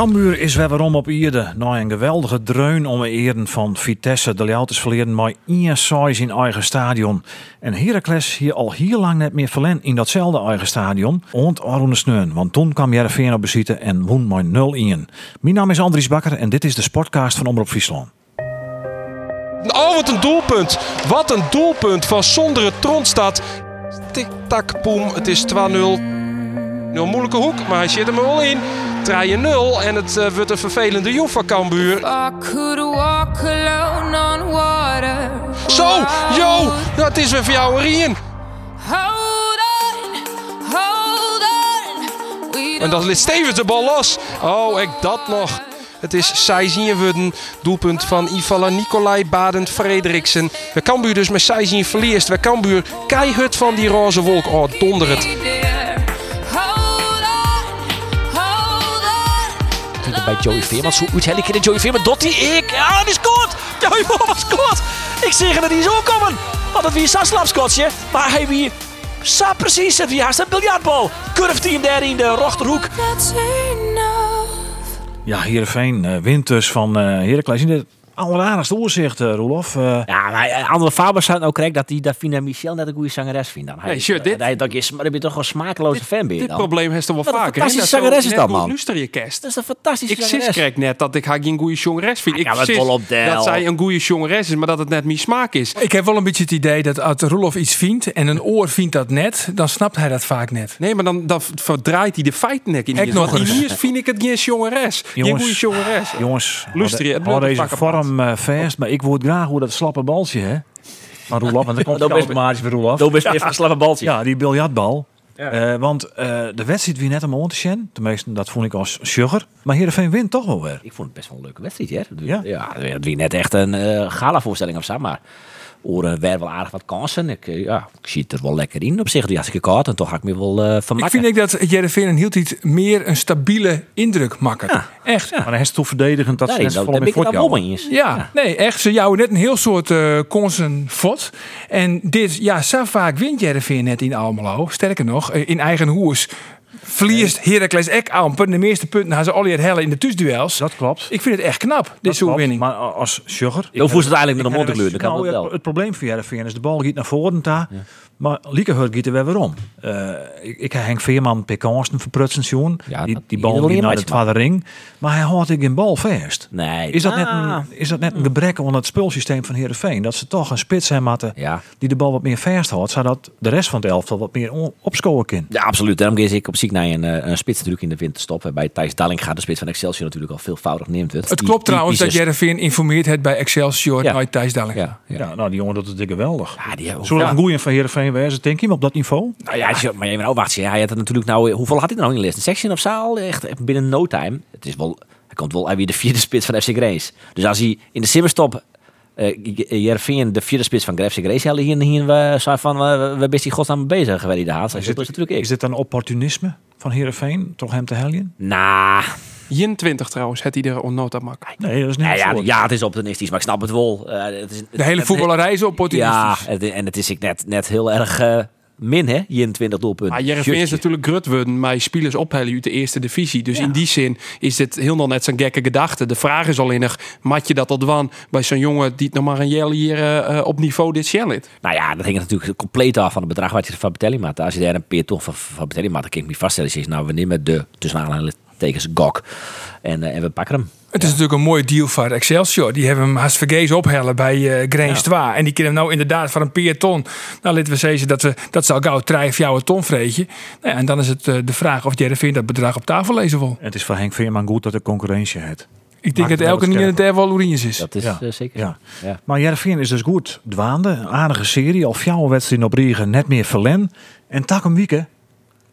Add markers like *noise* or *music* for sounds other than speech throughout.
Cambuur is weer waarom op Ierde. Na een geweldige dreun om eren van Vitesse. De Leeuw is verleden maar één size in eigen stadion. En Heracles hier al heel lang net meer verlen in datzelfde eigen stadion. Ont Arone Sneun, want toen kwam Jereveen op bezitten en won maar 0-1. Mijn naam is Andries Bakker en dit is de Sportcast van Omroep Friesland. Oh, wat een doelpunt. Wat een doelpunt van Sondere Tronstad. Tik-tak, boem. Het is 2-0. Heel moeilijke hoek, maar hij zit hem er wel in. 3-0 en het eh, wordt een vervelende joef van Cambuur. Zo, yo, het is weer voor jou Rien. Hold on, hold on. We En dan ligt Stevens de bal los. Oh, ik dat nog. Het is Seizien. Doelpunt van Ivala Nicolai Badend Frederiksen. We Cambuur dus met Seizien verliest. We Cambuur keihard van die roze wolk. Oh, donder bij Joey Veerman. Zo uit hele keer Joey Veerman. Doet hij ik. Ja, die scoort. Joey *laughs* Veerman scoort. Ik zeg dat hij zo komen. Want het wie een slapskotje. Maar hij wie... Sa precies. Het wie haast een biljartbal. Hij hem daar in de enough. Ja, Heerenveen uh, wint dus van uh, Heracles. In de alleraardigste oorzicht, uh, Roelof. Uh, Ja, maar eh, Andere Faber zei ook correct dat hij dat Davina Michel net een goede zangeres vindt. Dan. Hij, Nee, sure, dit- hij, dat is, maar dan ben je toch een smakeloze fan je Dit dan. probleem heeft er wel Wat een vaker. hè? fantastische zangeres is dat, man. Luister je kerst. Dat is een fantastische Ik zangeres. zie krijg net dat ik haar geen goede jongeres vind. Ah, Ik vol op dat zij een goede jongeres is, maar dat het net mijn smaak is. Ik heb wel een beetje het idee dat als Roelof iets vindt en een oor vindt dat net, dan snapt hij dat vaak net. Nee, maar dan, dan verdraait hij de feiten net in. Ik die nog eens. Hier vind ik het geen jongeres. Geen Jongens. goede jongeres. jongens, Luister je, het deze vorm vast. Maar ik word graag hoe dat slappe baltje, hè. Maar Roelof, want dan komt dat het is- automatisch bij Roelof. Even een slappe baltje. Ja, die biljartbal. Eh, want eh, de wedstrijd wie net om te zien. Tenminste, dat vond ik als sugar. Maar Heerenveen wint toch wel weer. Ik vond het best wel een leuke wedstrijd, hè? Ja? ja het was net echt een eh gala-voorstelling of zo, maar oren werden wel aardig wat kansen. Ik, eh, ja, ik zie het er wel lekker in op zich. Die had ik gehad en toch had ik me wel eh Ik vermakken. vind ik dat Jereveen een hield iets meer een stabiele indruk. Ja. Echt. Maar hij is toe verdedigend dat Ja, ze ik jouwen. mee eens. Ja, nee, echt. Ze jouwen net een heel soort eh konsen fot. En dit, ja, zo vaak wint Jereveen net in Almelo. Sterker nog, eh, in eigen hoers. Verliest Heracles Ek amper. De meeste punten gaan ze al het hellen in de thuisduels. Dat klopt. Ik vind het echt knap, dit soort winning. Maar als sugar... Hoe voelt het eigenlijk met? Dat kan nou, het, wel. het probleem voor Heerenveen is de bal gaat naar voren daar. Maar Liekehurt gaat er weer weer om. Eh, ik, ik heb Henk Veerman per kansen verprutsen zien. Ja, die, die die bal je naar de tweede ring. Maar hij houdt ik geen bal vast. Nee. Is dat, net Ah. een, is dat net een gebrek aan het spulsysteem van Heerenveen? Dat ze toch een spits hebben moeten Ja. die de bal wat meer vasthoudt. Zodat de rest van het elftal wat meer opscoren kan. Ja, absoluut. Daarom ga ik op ziek naar een, eh, een spits natuurlijk in de winterstop. Bij Thijs Dalling gaat de spits van Excelsior natuurlijk al veelvoudig neemt. Het klopt trouwens dat Jereveen informeert het bij Excelsior Ja. Thijs Dalling. Ja, ja. Ja, nou die jongen doet het dik geweldig. Ja, die, Zullen we een goeie van Heerenveen wezen, denk je, op dat niveau? Nou ja, is- maar even wacht Hij had het natuurlijk nou, hoeveel had hij nou in de lijst? Een section of zaal? Echt binnen no time. Het is wel, hij komt wel weer de vierde spits van FC Grace. Dus als hij in de simmerstop uh, Jervin de vierde spits van FC Grace hadden hier, hier zei van, we best die godsnaam mee bezig geweest de haat. Is natuurlijk ik. Is dit dan opportunisme van Heerenveen? Toch hem te heljen? Nou, 21 trouwens, het hij er onnota makkelijk. Nee, dat is niet ja, ja, ja, het is opportunistisch, maar ik snap het wel. Uh, het is, De hele voetballerij is Ja, opportunistisch. het- en het is ik net, net heel erg uh, min, hè? 21 doelpunten. Maar Jereveen is natuurlijk grut worden, maar spelers ophellen uit de eerste divisie. Dus in die zin is dit helemaal net zo'n gekke gedachte. De vraag is alleen nog, mat je dat al dwan bij zo'n jongen die het nog maar een jaar hier eh, eh, op niveau dit shell Nou ja, dat hangt natuurlijk compleet af van het bedrag wat je van betaling maakt. Als je daar een peer toch van, van betaling maakt, dan kan ik me vaststellen. Je zegt, nou, we nemen de, tussen aanhalingstekens, gok. En, eh, en we pakken hem. Het is natuurlijk een mooi deal voor Excelsior. Die hebben hem haast vergezen ophellen bij uh, Grains 2. En die kunnen hem nou inderdaad voor een peer ton. Nou, laten we zeggen dat, we, dat zal gauw drijf jouw ton vreetje. Nou ja, en dan is het uh, de vraag of Jereveen dat bedrag op tafel lezen wil. Het is voor Henk Veerman goed dat er concurrentie heeft. Ik denk Maakt dat het elke wel niet in het Erwal is. Dat is Ja. eh, zeker. Ja. Ja. Maar Jervin is dus goed. Dwaande, een aardige serie. Al fjouwe wedstrijden op Riegen, net meer verlen. En tak een week, hè.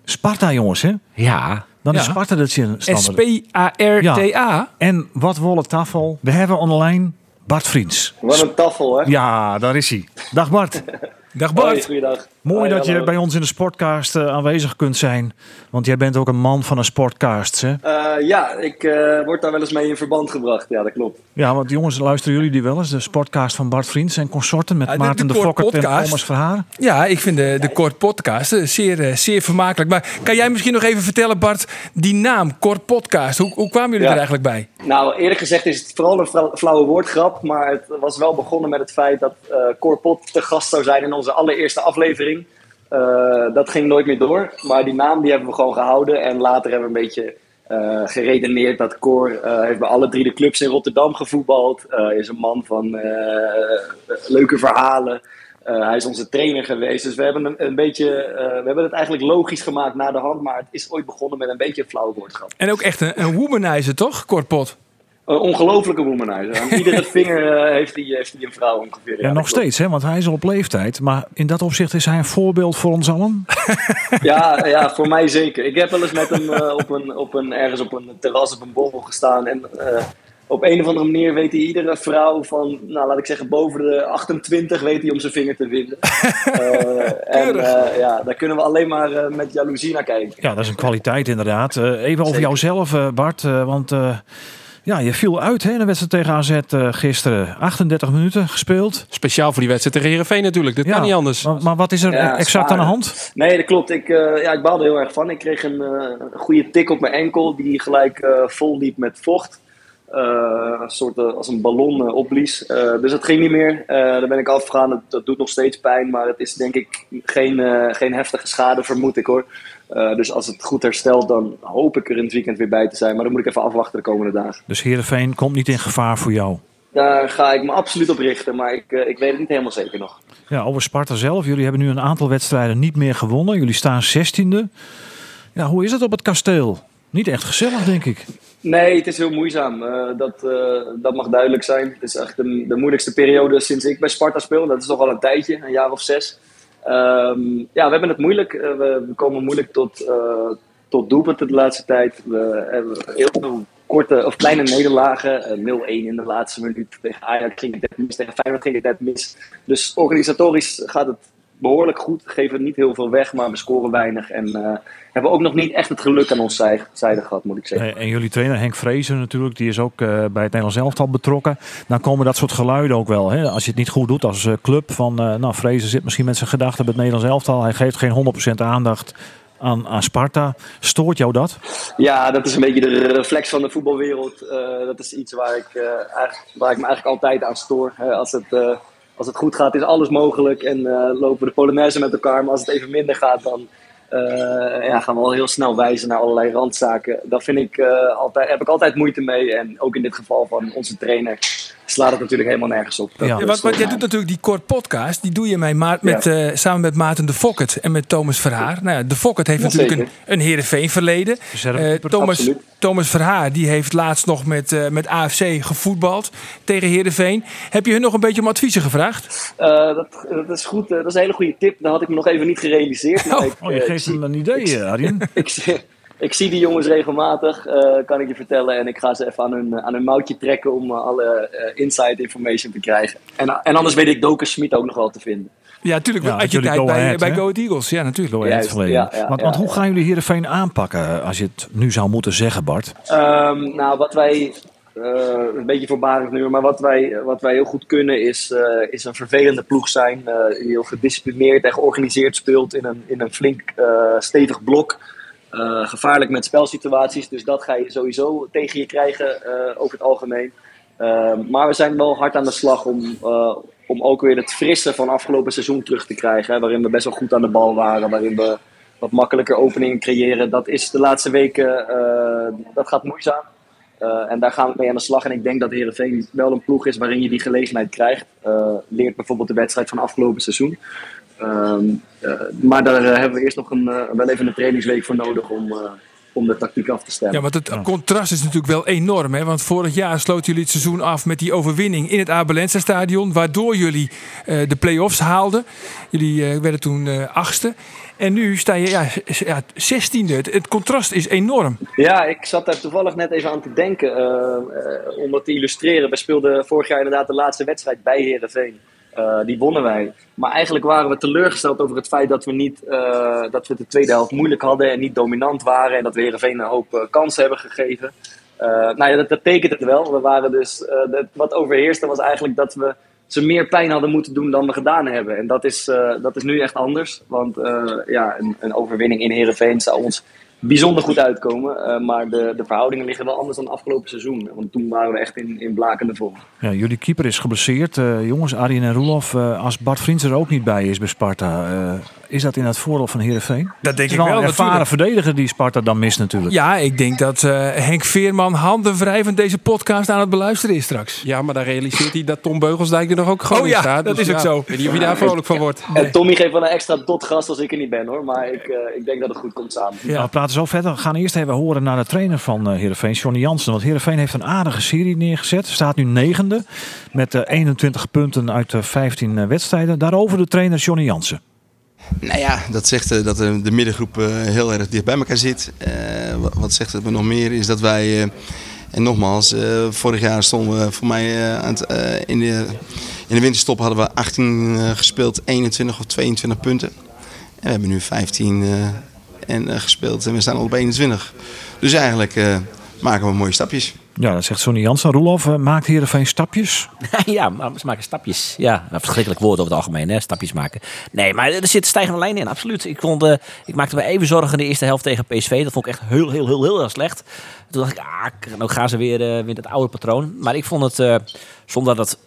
Sparta, jongens, hè. Ja. Dan is. Sparta dat je S-P-A-R-T-A. En wat wolle tafel. We hebben online Bart Vriends. Wat een tafel, hè? Ja, daar is hij. Dag Bart. *laughs* Dag Hoi, Bart. goeiedag. Mooi Hoi, dat je hallo. bij ons in de Sportcast eh, aanwezig kunt zijn. Want jij bent ook een man van een Sportcast. Hè? Eh, ja, ik eh, word daar wel eens mee in verband gebracht. Ja, dat klopt. Ja, want jongens, luisteren jullie die wel eens? De Sportcast van Bart Vriends en consorten met de- Maarten de de, Kort Fokker en podcast. Thomas Verhaar. Ja, ik vind de, de Kort Podcast zeer, zeer vermakelijk. Maar kan jij misschien nog even vertellen, Bart, die naam Kort Podcast, hoe, hoe kwamen jullie Ja. er eigenlijk bij? Nou, eerlijk gezegd is het vooral een flauw- flauwe woordgrap. Maar het was wel begonnen met het feit dat eh Corpot te gast zou zijn in onze allereerste aflevering. Eh, dat ging nooit meer door. Maar die naam die hebben we gewoon gehouden. En later hebben we een beetje eh, geredeneerd dat Cor eh, heeft bij alle drie de clubs in Rotterdam gevoetbald. Is een man van leuke verhalen. Hij is onze trainer geweest. Dus we hebben een, een beetje. we hebben het eigenlijk logisch gemaakt na de hand. Maar het is ooit begonnen met een beetje een flauw woordgrap. En ook echt een, een womanizer, toch, Kort Pot? Een ongelofelijke womanizer. Aan iedere vinger eh, heeft, hij, heeft hij een vrouw ongeveer. Ja, dat nog steeds, hè? want hij is al op leeftijd. Maar in dat opzicht is hij een voorbeeld voor ons allen. *laughs* Ja, ja, voor mij zeker. Ik heb wel eens met hem eh, op een, op een, ergens op een terras op een borrel gestaan. En eh, op een of andere manier weet hij iedere vrouw van, nou laat ik zeggen, boven de 28 weet hij om zijn vinger te vinden. *laughs* Eh, en eh, ja, daar kunnen we alleen maar eh, met jaloezie naar kijken. Ja, dat is een kwaliteit inderdaad. Eh, even over jouzelf, eh, Bart. eh, want eh, ja, je viel uit hè, in de wedstrijd tegen AZ eh, gisteren. 38 minuten gespeeld. Speciaal voor die wedstrijd tegen Heerenveen natuurlijk. Dat ja, kan niet anders. Maar, maar wat is er Ja, exact aan de hand? Nee, dat klopt. Ik, eh, ja, ik baalde heel erg van. Ik kreeg een, eh, goede tik op mijn enkel die gelijk eh, vol liep met vocht. Eh, een soort als een ballon opblies. Eh, dus dat ging niet meer. Eh, daar ben ik afgegaan. Dat, dat doet nog steeds pijn, maar het is denk ik geen, eh, geen heftige schade, vermoed ik hoor. Eh, dus als het goed herstelt, dan hoop ik er in het weekend weer bij te zijn. Maar dan moet ik even afwachten de komende dagen. Dus Heerenveen komt niet in gevaar voor jou. Daar ga ik me absoluut op richten, maar ik, eh, ik weet het niet helemaal zeker nog. Ja, over Sparta zelf. Jullie hebben nu een aantal wedstrijden niet meer gewonnen. Jullie staan 16e. Ja, hoe is het op het kasteel? Niet echt gezellig, denk ik. Nee, het is heel moeizaam. Eh, dat, dat mag duidelijk zijn. Het is echt de, de moeilijkste periode sinds ik bij Sparta speel. Dat is toch al een tijdje, een jaar of zes. Ehm, ja, we hebben het moeilijk. Eh, we, komen moeilijk tot, eh tot doelpunten de laatste tijd. We hebben heel veel korte of kleine nederlagen. Eh, 0-1 in de laatste minuut. Tegen Ajax ging het net mis. Tegen Feyenoord ging het net mis. Dus organisatorisch gaat het behoorlijk goed. Geven niet heel veel weg, maar we scoren weinig. En eh, hebben ook nog niet echt het geluk aan ons zij- zijde gehad, moet ik zeggen. En jullie trainer Henk Vrezer natuurlijk, die is ook eh, bij het Nederlands elftal betrokken. Dan komen dat soort geluiden ook wel. Hè? Als je het niet goed doet als eh, club. Van, nou, Vrezer zit misschien met zijn gedachten bij het Nederlands elftal. Hij geeft geen 100% aandacht aan, aan Sparta. Stoort jou dat? Ja, dat is een beetje de reflex van de voetbalwereld. Dat is iets waar ik, waar ik me eigenlijk altijd aan stoor. Hè, als, het, als het goed gaat, is alles mogelijk en eh, lopen we de Polonaise met elkaar. Maar als het even minder gaat, dan eh, ja, gaan we al heel snel wijzen naar allerlei randzaken. Daar vind ik, eh, altijd, heb ik altijd moeite mee. En ook in dit geval van onze trainer slaat het natuurlijk helemaal nergens op. Ja, want, jij doet mij. natuurlijk die kort podcast. Die doe je met, Ma- met, eh, samen met Maarten de Fokkert en met Thomas Verhaar. Nou ja, de Fokkert heeft Ja, natuurlijk een, een Heerenveen verleden. Eh, Thomas, Absoluut. Thomas Verhaar die heeft laatst nog met, eh, met AFC gevoetbald tegen Heerenveen. Heb je hun nog een beetje om adviezen gevraagd? Eh, dat, dat is goed. dat is een hele goede tip. Dat had ik me nog even niet gerealiseerd. *laughs* Maar Oh, ik, Oh, je geeft hem een idee, Arjen. ik, *laughs* ik zie die jongens regelmatig, eh, kan ik je vertellen. En ik ga ze even aan hun, aan hun mouwtje trekken om eh, alle eh, inside information te krijgen. En, en anders weet ik Doken Smit ook nog wel te vinden. Ja, natuurlijk. Ja, uit je tijd bij, Ahead, bij? Go Ahead Eagles. Ja, natuurlijk. Verleden. ja, ja, want, ja, want hoe gaan jullie Heerenveen aanpakken eh, als je het nu zou moeten zeggen, Bart? Ehm, nou, wat wij, eh, een beetje voorbarig nu, maar wat wij, wat wij heel goed kunnen is, eh, is een vervelende ploeg zijn. eh, die heel gedisciplineerd en georganiseerd speelt in een, in een flink eh, stevig blok. Eh, gevaarlijk met spelsituaties, dus dat ga je sowieso tegen je krijgen eh, over het algemeen. Ehm, maar we zijn wel hard aan de slag om, eh, om ook weer het frisse van afgelopen seizoen terug te krijgen. Hè, waarin we best wel goed aan de bal waren, waarin we wat makkelijker openingen creëren. Dat is de laatste weken, dat gaat moeizaam. En daar gaan we mee aan de slag. En ik denk dat Herenveen wel een ploeg is waarin je die gelegenheid krijgt. Leert bijvoorbeeld de wedstrijd van afgelopen seizoen. Ehm, eh, maar daar eh, hebben we eerst nog een, eh, wel even een trainingsweek voor nodig om, om de tactiek af te stemmen. Ja, want het contrast is natuurlijk wel enorm. Hè? Want vorig jaar sloten jullie het seizoen af met die overwinning in het Abelense stadion. Waardoor jullie de play-offs haalden. Jullie werden toen achtste. En nu sta je ja, ja, zestiende. Het, het contrast is enorm. Ja, ik zat daar toevallig net even aan te denken. eh, eh, om dat te illustreren. We speelden vorig jaar inderdaad de laatste wedstrijd bij Herenveen. Eh, die wonnen wij. Maar eigenlijk waren we teleurgesteld over het feit dat we, niet, eh, dat we de tweede helft moeilijk hadden en niet dominant waren. En dat we Heerenveen een hoop eh, kansen hebben gegeven. Nou ja, dat, dat tekent het wel. We waren dus, dat, wat overheerste was eigenlijk dat we ze meer pijn hadden moeten doen dan we gedaan hebben. En dat is, dat is nu echt anders. Want ja, een, een overwinning in Heerenveen zou ons bijzonder goed uitkomen. Eh, maar de, de verhoudingen liggen wel anders dan afgelopen seizoen. Want toen waren we echt in, in blakende vorm. Ja, jullie keeper is geblesseerd. Eh, jongens, Arjen en Roelof, eh, als Bart Vriends er ook niet bij is bij Sparta, is dat in het voordeel van Heerenveen? Dat denk Het ik is wel wel een ervaren natuurlijk. verdediger die Sparta dan mist natuurlijk. Ja, ik denk dat eh, Henk Veerman handenwrijvend deze podcast aan het beluisteren is straks. Ja, maar dan realiseert hij dat Tom Beugelsdijk er nog ook gewoon Oh in ja, staat. dat Dus is ook ja, zo. Ik weet niet of je daar vrolijk van wordt. En Tommy geeft wel een extra dot gas als ik er niet ben hoor. Maar ik, eh, ik denk dat het goed komt samen. Nou, we praten zo verder. We gaan eerst even horen naar de trainer van eh Heerenveen, Johnny Jansen. Want Heerenveen heeft een aardige serie neergezet. Staat nu negende met eh, 21 punten uit de 15 eh, wedstrijden. Daarover de trainer Johnny Jansen. Nou ja, dat zegt eh, dat de de middengroep eh, heel erg dicht bij elkaar zit. Eh, wa- wat zegt het me nog meer is dat wij, eh, en nogmaals, eh, vorig jaar stonden we voor mij eh, aan het, eh, in, de, in de winterstop hadden we 18 eh, gespeeld, 21 of 22 punten. En we hebben nu 15 eh, en, eh, gespeeld en we staan al op 21. Dus eigenlijk eh, maken we mooie stapjes. Ja, dat zegt Johnny Jansen. Roelof, eh, maakt Heerenveen stapjes? *laughs* ja, ze maken stapjes. Ja, een verschrikkelijk woord over het algemeen, hè? stapjes maken. Nee, maar er zit stijgende lijn in, absoluut. Ik, vond, eh, ik maakte me even zorgen in de eerste helft tegen PSV. Dat vond ik echt heel, heel, heel, heel slecht. Toen dacht ik, ah, nou gaan ze weer, eh, weer het oude patroon. Maar ik vond het, zonder dat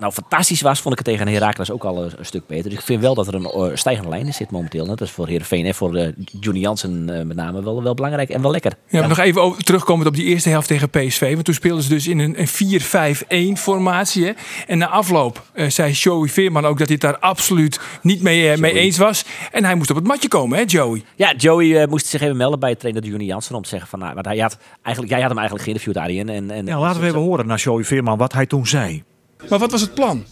nou fantastisch was, vond ik het tegen Heracles ook al een, een stuk beter. Dus ik vind wel dat er een eh, stijgende lijn in zit momenteel. Dat is voor Heerenveen en voor uh, Johnny Jansen eh, met name wel, wel belangrijk en wel lekker. Ja, maar nog even over, terugkomend op die eerste helft tegen PSV. Want toen speelden ze dus in een, een 4-5-1 formatie. Hè? En na afloop eh, zei Joey Veerman ook dat hij het daar absoluut niet mee, eh, mee eens was. En hij moest op het matje komen, hè Joey? Ja, Joey eh, moest zich even melden bij trainer Johnny Jansen om te zeggen van, nou, want hij had eigenlijk, jij had hem eigenlijk geïnterviewd, Arjen. En, en, Ja, laten we even horen naar Joey Veerman wat hij toen zei. Maar wat was het plan?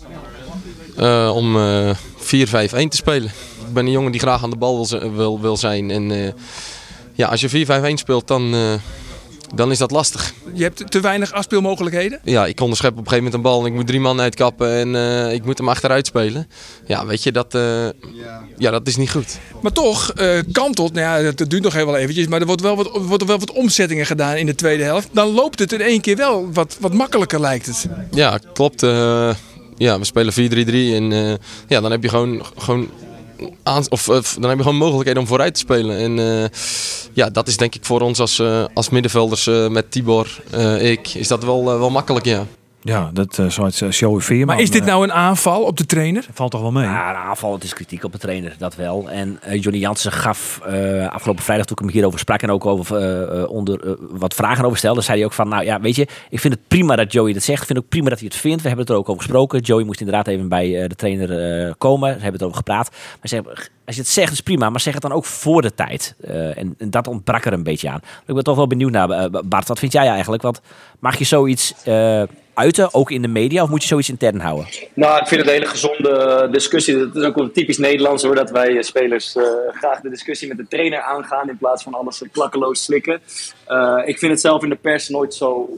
Eh, om eh 4-5-1 te spelen. Ik ben een jongen die graag aan de bal wil, wil, wil zijn. En eh, ja, als je 4-5-1 speelt, dan, eh, dan is dat lastig. Je hebt te weinig afspeelmogelijkheden. Ja, ik onderschep op een gegeven moment een bal en ik moet drie man uitkappen en eh, ik moet hem achteruit spelen. Ja, weet je, dat, eh, ja, dat is niet goed. Maar toch, eh kantelt, nou ja, dat, duurt nog even wel eventjes. Maar er wordt wel, wat, wordt wel wat omzettingen gedaan in de tweede helft. Dan loopt het in één keer wel wat, wat makkelijker, lijkt het. Ja, klopt. ja, we spelen 4-3-3 en ja, dan heb je gewoon, gewoon of, of dan heb je gewoon mogelijkheden om vooruit te spelen. En eh, ja, dat is denk ik voor ons als, eh, als middenvelders eh, met Tibor, eh, ik, is dat wel, eh, wel makkelijk, ja. Ja, dat uh, zoals uh, Joey Veerman. Maar is dit nou een aanval op de trainer? Valt toch wel mee? Ja, een aanval. Het is kritiek op de trainer, dat wel. En uh, Johnny Jansen gaf uh, afgelopen vrijdag, toen ik hem hierover sprak en ook over uh, onder wat vragen over stelde, zei hij ook van, nou ja, weet je, ik vind het prima dat Joey dat zegt. Ik vind ook prima dat hij het vindt. We hebben het er ook over gesproken. Joey moest inderdaad even bij eh, de trainer komen. We hebben het over gepraat. Maar ze als je het zegt, is prima, maar zeg het dan ook voor de tijd. Uh, en, en, dat ontbrak er een beetje aan. Ik ben toch wel benieuwd naar, uh, Bart, wat vind jij eigenlijk? Want mag je zoiets uh, uiten, ook in de media, of moet je zoiets intern houden? Nou, ik vind het een hele gezonde discussie. Het is ook wel typisch Nederlands hoor, dat wij spelers uh, graag de discussie met de trainer aangaan in plaats van alles klakkeloos slikken. Ik vind het zelf in de pers nooit zo,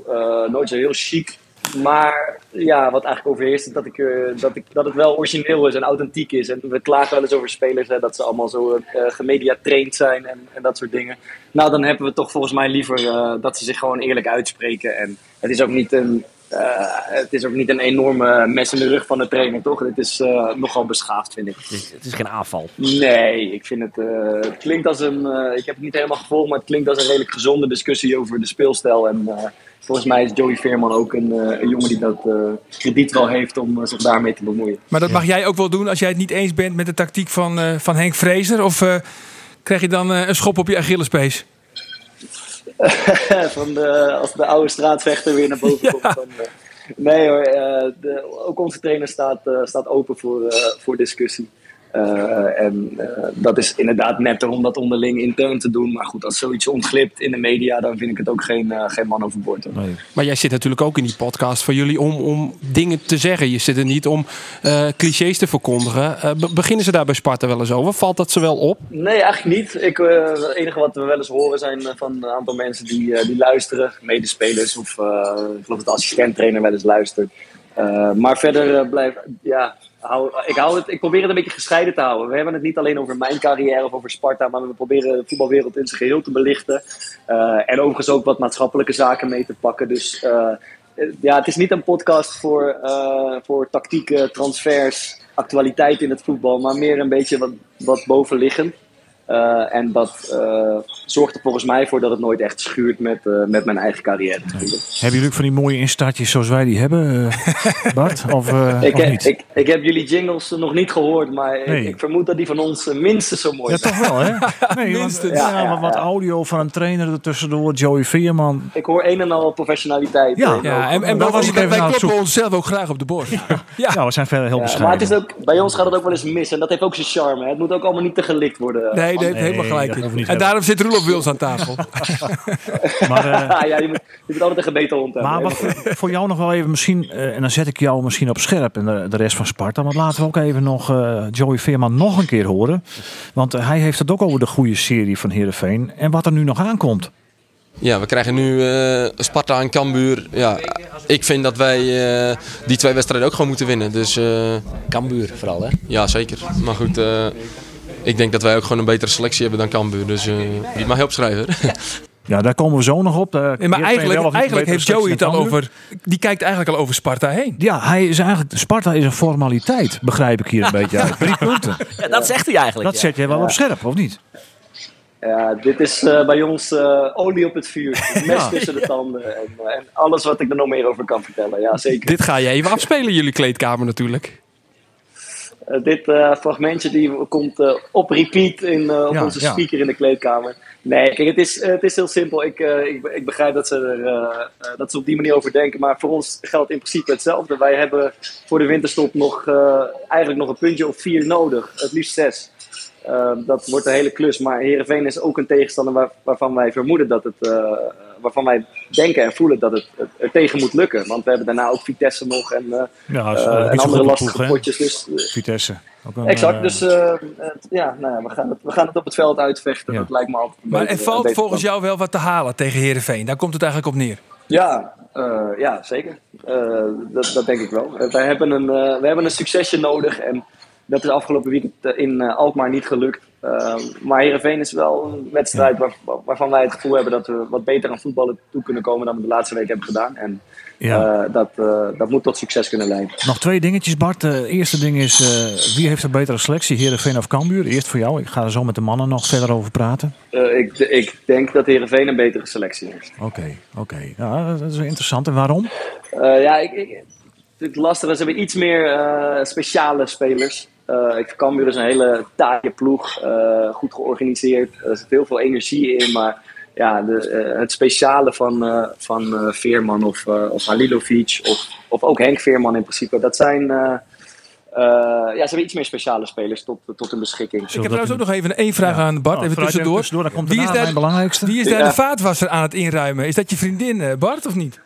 nooit zo heel chic. Maar ja, wat eigenlijk overheerst is dat, ik, dat, ik, dat het wel origineel is en authentiek is. En we klagen wel eens over spelers, dat ze allemaal zo uh, gemedia-trained zijn en, en, dat soort dingen. Nou, dan hebben we toch volgens mij liever dat ze zich gewoon eerlijk uitspreken. En het is ook niet een, uh, het is ook niet een enorme mes in de rug van de trainer, toch? Het is uh, nogal beschaafd, vind ik. Het is, het is geen aanval. Nee, ik vind het. Uh, het klinkt als een. Uh, ik heb het niet helemaal gevolgd, maar het klinkt als een redelijk gezonde discussie over de speelstijl. En uh, volgens mij is Joey Veerman ook een, een jongen die dat krediet wel heeft om zich daarmee te bemoeien. Maar dat mag jij ook wel doen als jij het niet eens bent met de tactiek van, van Henk Vrezer? Of krijg je dan een schop op je Achillespees? *laughs* van de, als de oude straatvechter weer naar boven ja. komt. Dan, uh, nee hoor, uh, de, ook onze trainer staat, uh, staat open voor, voor discussie. Uh, en uh, dat is inderdaad netter om dat onderling intern te doen. Maar goed, als zoiets ontglipt in de media, dan vind ik het ook geen, uh, geen man overboord. Nee. Maar jij zit natuurlijk ook in die podcast voor jullie om, om dingen te zeggen. Je zit er niet om eh, clichés te verkondigen. Be beginnen ze daar bij Sparta wel eens over? Valt dat ze wel op? Nee, eigenlijk niet. Ik, eh, het enige wat we wel eens horen zijn van een aantal mensen die, die luisteren. Medespelers of ik geloof dat de assistent-trainer wel eens luistert. maar verder blijft, ja, ik, het, ik probeer het een beetje gescheiden te houden. We hebben het niet alleen over mijn carrière of over Sparta, maar we proberen de voetbalwereld in zijn geheel te belichten. Eh, en overigens ook wat maatschappelijke zaken mee te pakken. Dus eh, ja, het is niet een podcast voor, eh, voor tactieken, transfers, actualiteit in het voetbal, maar meer een beetje wat, wat bovenliggend. Uh, en dat uh, zorgt er volgens mij voor dat het nooit echt schuurt met, uh, met mijn eigen carrière. Nee. Hebben jullie ook van die mooie instartjes zoals wij die hebben, Bart? *laughs* Of, ik, of niet? Ik, ik, heb jullie jingles nog niet gehoord, maar nee. ik, ik, vermoed dat die van ons minstens zo mooi ja, zijn. toch wel, hè? *laughs* Nee, minstens. Want, ja, ja, wat audio van een trainer er tussendoor, Joey Veerman. Ik hoor een en al professionaliteit. Ja, ja en, en dat was ik even wij aan het kloppen zoeken. onszelf ook graag op de borst. *laughs* Ja, ja we zijn verder heel Ja, bescheiden. maar het is ook, bij ons gaat het ook wel eens mis en dat heeft ook zijn charme. Hè. Het moet ook allemaal niet te gelikt worden. Nee, nee, Nee, helemaal gelijk. in. En daarom zit Roelof Wils aan tafel. *laughs* Maar, *laughs* eh, ja, je moet, je moet altijd een gebeten hond hebben. Maar wat voor, voor jou nog wel even misschien, eh, en dan zet ik jou misschien op scherp en de, de rest van Sparta. Want laten we ook even nog eh, Joey Veerman nog een keer horen. Want eh, hij heeft het ook over de goede serie van Heerenveen en wat er nu nog aankomt. Ja, we krijgen nu eh, Sparta en Cambuur. Ja, ik vind dat wij eh, die twee wedstrijden ook gewoon moeten winnen. Dus eh, Cambuur vooral, hè? ja, zeker. Maar goed, eh, ik denk dat wij ook gewoon een betere selectie hebben dan Cambuur. Dus eh niet maar opschrijven. Ja, daar komen we zo nog op. Eh, Nee, maar eigenlijk, eigenlijk heeft Joey het al over... Die kijkt eigenlijk al over Sparta heen. Ja, hij is eigenlijk, Sparta is een formaliteit, begrijp ik hier een beetje uit. Drie punten. Ja, dat zegt hij eigenlijk. Dat ja. zet jij wel op scherp, of niet? Ja, dit is eh, bij ons eh, olie op het vuur. Mes Ja. tussen de tanden. En, en alles wat ik er nog meer over kan vertellen. Ja, zeker. Dit ga je even afspelen jullie kleedkamer natuurlijk. Eh, dit eh, fragmentje die komt eh, op repeat in, op Ja, onze ja. speaker in de kleedkamer. Nee, kijk, het is, het is heel simpel. Ik, ik, ik begrijp dat ze, er, dat ze op die manier over denken. Maar voor ons geldt in principe hetzelfde. Wij hebben voor de winterstop nog, eigenlijk nog een puntje of vier nodig. Het liefst zes. Eh, dat wordt een hele klus. Maar Herenveen is ook een tegenstander waar, waarvan wij vermoeden dat het. eh, waarvan wij denken en voelen dat het, het er tegen moet lukken. Want we hebben daarna ook Vitesse nog en, eh, Ja, is, en andere lastige ploeg, potjes. Dus, Vitesse. Ook een, Exact, dus eh, het- ja, nou ja, we, gaan het, we gaan het op het veld uitvechten. Ja. Dat lijkt me altijd een Maar er betere- valt volgens jou wel wat te halen tegen Herenveen. Daar komt het eigenlijk op neer. Ja, eh, ja zeker. Eh, dat, dat denk ik wel. Wij, hebben een, we hebben een succesje nodig en dat is afgelopen weekend eh, in eh, Alkmaar niet gelukt. Eh, maar Heerenveen is wel een wedstrijd waar, waarvan wij het gevoel hebben dat we wat beter aan voetballen toe kunnen komen dan we de laatste week hebben gedaan. En Ja. eh, dat, dat moet tot succes kunnen leiden. Nog twee dingetjes, Bart. Het eerste ding is, wie heeft een betere selectie? Heerenveen of Cambuur? Eerst voor jou. Ik ga er zo met de mannen nog verder over praten. Ik, ik denk dat Heerenveen een betere selectie heeft. Oké, oké. Ja, dat is interessant. En waarom? Ja, ik, ik, het lastige is, we hebben iets meer speciale spelers. Eh ik Cambuur is een hele taaie ploeg, eh, goed georganiseerd. Er zit heel veel energie in, maar ja, de, eh, het speciale van, eh, van eh, Veerman of, of Halilovic of, of ook Henk Veerman in principe, dat zijn... eh, eh, ja, ze hebben iets meer speciale spelers tot, tot hun beschikking. Ik heb trouwens ook nog even één vraag aan Bart, Oh, even tussendoor. tussendoor, dan komt Wie is daar- mijn belangrijkste. Wie is daar Ja. de vaatwasser aan het inruimen? Is dat je vriendin Bart of niet?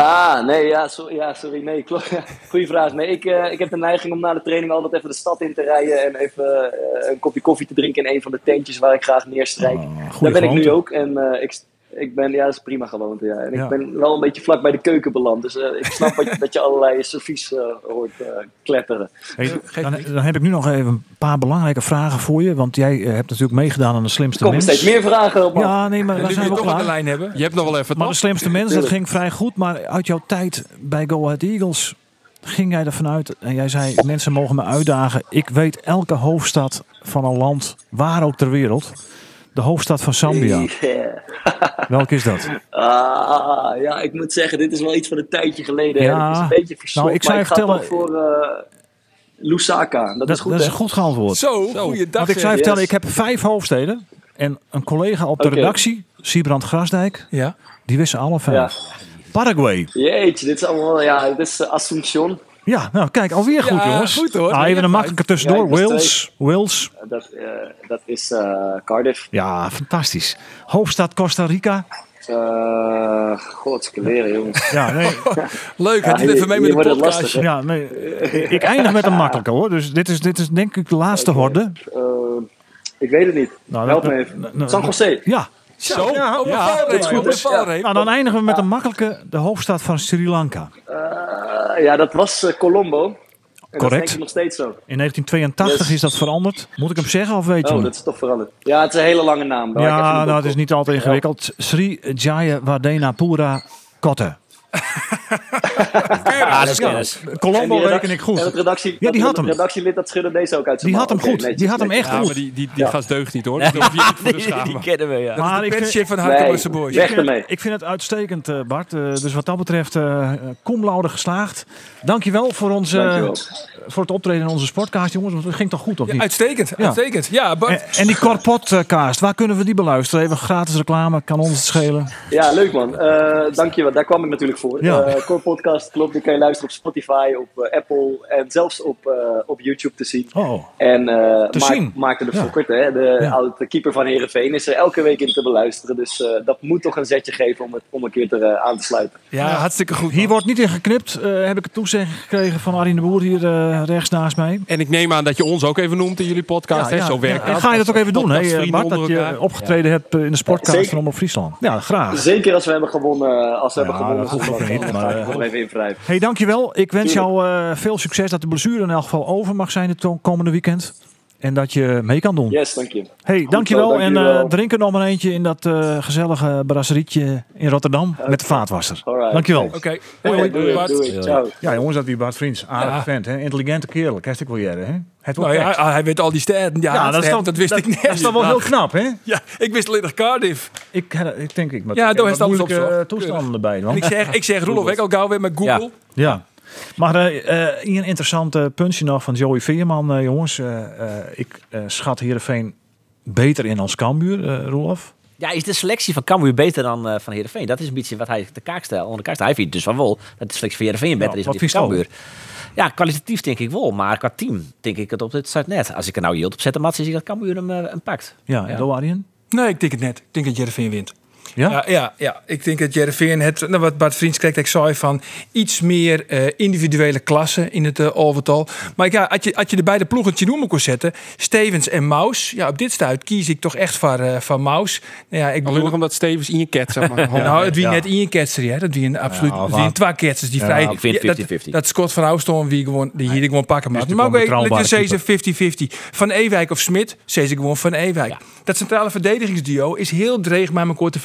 Ah, nee, ja, sorry, ja, sorry nee, klopt. Goeie vraag. Nee, ik, eh, ik heb de neiging om na de training altijd even de stad in te rijden en even eh, een kopje koffie te drinken in een van de tentjes waar ik graag neerstrijk. Oh, goeie Daar ben ik nu ook en eh, ik, ik ben, ja, dat is prima gewoonte, ja. En Ja. ik ben wel een beetje vlak bij de keuken beland, dus eh, ik snap wat *laughs* dat je allerlei servies eh, hoort eh, kletteren. Hey, dan, dan heb ik nu nog even een paar belangrijke vragen voor je. Want jij hebt natuurlijk meegedaan aan de Er slimste komen mens. steeds meer vragen op, man. Ja, nee, maar we zijn we toch aan de klaar. lijn hebben. Je hebt nog wel even Maar de slimste mens, dat ging vrij goed. Maar uit jouw tijd bij Go Ahead Eagles ging jij ervan uit. En jij zei, mensen mogen me uitdagen. Ik weet elke hoofdstad van een land, waar ook ter wereld. De hoofdstad van Zambia. *laughs* Yeah. Welke is dat? Ah, ja, ik moet zeggen, dit is wel iets van een tijdje geleden. Ja. Het is een beetje verslopt, Nou, ik zou je vertellen- voor eh, Lusaka. Dat, Dat, is goed, dat is hè? goed geantwoord. Zo, goeiedag. Want ik zou je vertellen, Yes. ik heb vijf hoofdsteden. En een collega op de redactie, Siebrand Grasdijk, Ja. die wisten alle vijf. Ja. Paraguay. Jeetje, dit is allemaal, ja, dit is uh, Asunción. Ja, nou kijk, alweer goed Ja, jongens. goed, hoor. Nou, Nee, even een makkelijke tussendoor. Ik Wales. Wales. Dat, eh, dat is eh, Cardiff. Ja, fantastisch. Hoofdstad Costa Rica. Eh God, leren jongens. Ja, nee. *laughs* Leuk, Ja, even mee met de podcast. ja nee. Ik eindig met een makkelijke hoor. Dus dit is, dit is denk ik de laatste horde. Eh, ik weet het niet. Nou, Help me even. dat- San José. Ja. Zo, ja, op een ja, valreep, op dus. Nou, dan eindigen we met een makkelijke. De hoofdstad van Sri Lanka. Eh, ja, dat was eh, Colombo. En Correct. dat is denk ik nog steeds zo. In 1982 Yes. is dat veranderd. Moet ik hem zeggen of weet je Oh, dat is toch veranderd. Ja, het is een hele lange naam. Ja, nou, het is niet altijd ingewikkeld. Sri Jaya Pura Kotte. *laughs* Ah, dat is kennis. Colombo reken ik En goed. het redactie, Ja, die dat- had hem. Redactielid dat schudde deze ook uit zijn Die had hem goed. Netjes, Die had hem echt Ja, goed. maar die, die, die gast deugt niet hoor. Dat je niet Die, *laughs* kennen we, ja. Maar ik vind, Petchip van Nee, Boys. weg ik vind- ermee. ik vind het uitstekend, eh, Bart. Eh, dus wat dat betreft, eh cum laude geslaagd. Dankjewel voor, ons, eh, Dankjewel. voor het optreden in onze sportcast, jongens. Want het ging toch goed, of Ja, niet? uitstekend, Ja. uitstekend. Ja, Bart, En, en die Corpotcast, waar kunnen we die beluisteren? Even gratis reclame, kan ons het schelen. Ja, leuk man. Eh dankjewel. Daar kwam ik natuurlijk voor. Ja. Eh, Core Podcast, klopt. Die kan je luisteren op Spotify, op eh, Apple en zelfs op, eh, op YouTube te zien. Oh, En eh Te Maarten- zien. Maarten de Ja. Fokkert, hè, de Ja. oude keeper van Heerenveen, is er elke week in te beluisteren. Dus eh, dat moet toch een zetje geven om, het, om een keer te, eh, aan te sluiten. ja, hartstikke goed. hier wordt niet in geknipt. Eh, heb ik een toezegging gekregen van Arjen de Boer hier eh, rechts naast mij. En ik neem aan dat je ons ook even noemt in jullie podcast. hè? Zo werkt En ga je dat ook even doen, hè, Bart? Dat je opgetreden hebt in de Zeker. van Omroep Friesland. Ja, graag. Zeker als we hebben gewonnen. Als we Ja, hebben gewonnen zondag, niet, maar, nog even invrijven. Hey, dankjewel. Ik wens Tuurlijk. jou eh, veel succes. Dat de blessure in elk geval over mag zijn het komende weekend. En dat je mee kan doen. Yes, dank je. Hey, dankjewel. zo, en dankjewel. eh drink er nog maar eentje in dat eh, gezellige brasserietje in Rotterdam met de vaatwasser. Alright. Dankjewel. Oké, Hoi, hoi, doei, Bart. doei. Ciao. Ja, jongens, dat wie Bart Vriends. Aardig Ja. vent, hè? Intelligente kerel. Kerst ik wel jaren, hè? Het wordt Nou ja, hij, weet al die sterren. Ja, Ja, dat, is dat, dan, dat wist dat, ik net. Dat is dan wel heel knap, hè? Ja, ik wist alleen nog Cardiff. Ik, eh, ik denk ik. Maar Ja, daar heb is alles moeilijke toestanden. En Man. ik zeg, ik zeg Roelof *laughs* ik al gauw weer met Google. Ja. Maar eh, eh, hier een interessant eh, puntje nog van Joey Veerman, eh, jongens. Eh, eh, ik eh, schat Heerenveen beter in als Cambuur, eh Roelof. Ja, is de selectie van Cambuur beter dan eh, van Heerenveen? Dat is een beetje wat hij de kaak stelt. Onder de kaak stelt. Hij vindt dus van wel dat de selectie van Heerenveen beter is dan Cambuur. Ja, kwalitatief denk ik wel. Maar qua team denk ik het op dit staat net. Als ik er nou yield op zet, dan zie ik dat Cambuur hem, hem pakt. Ja, en Ja. Arjen? Nee, ik denk het net. Ik denk dat Jereveen wint. Ja? Ja, ja, ja, ik denk dat Jereveen het, nou, wat Bart Vriends kreeg, ik zei van iets meer eh, individuele klassen in het uh, overtal. Maar ja, als je, als je de beide ploegen het noemen kon zetten, Stevens en Maus, ja, op dit stuit kies ik toch echt voor, eh van Maus. Nou ja, ik Alleen bedoel, nog omdat Stevens in je ket, zeg maar. *laughs* nou, het wie Ja. net in je ketser, hè? Dat wie een absoluut, Ja, wie een twee ketsers die Ja, vrij. ik vind ja, dat, 50-50. dat Scott van Oudstoorn wie gewoon die hier gewoon pakken mag. Is Maar ook een ik deze betrouwbare 50-50. Van Ewijk of Smit, zei ze gewoon van Ewijk. Ja. Dat centrale verdedigingsduo is heel dreig met elkaar te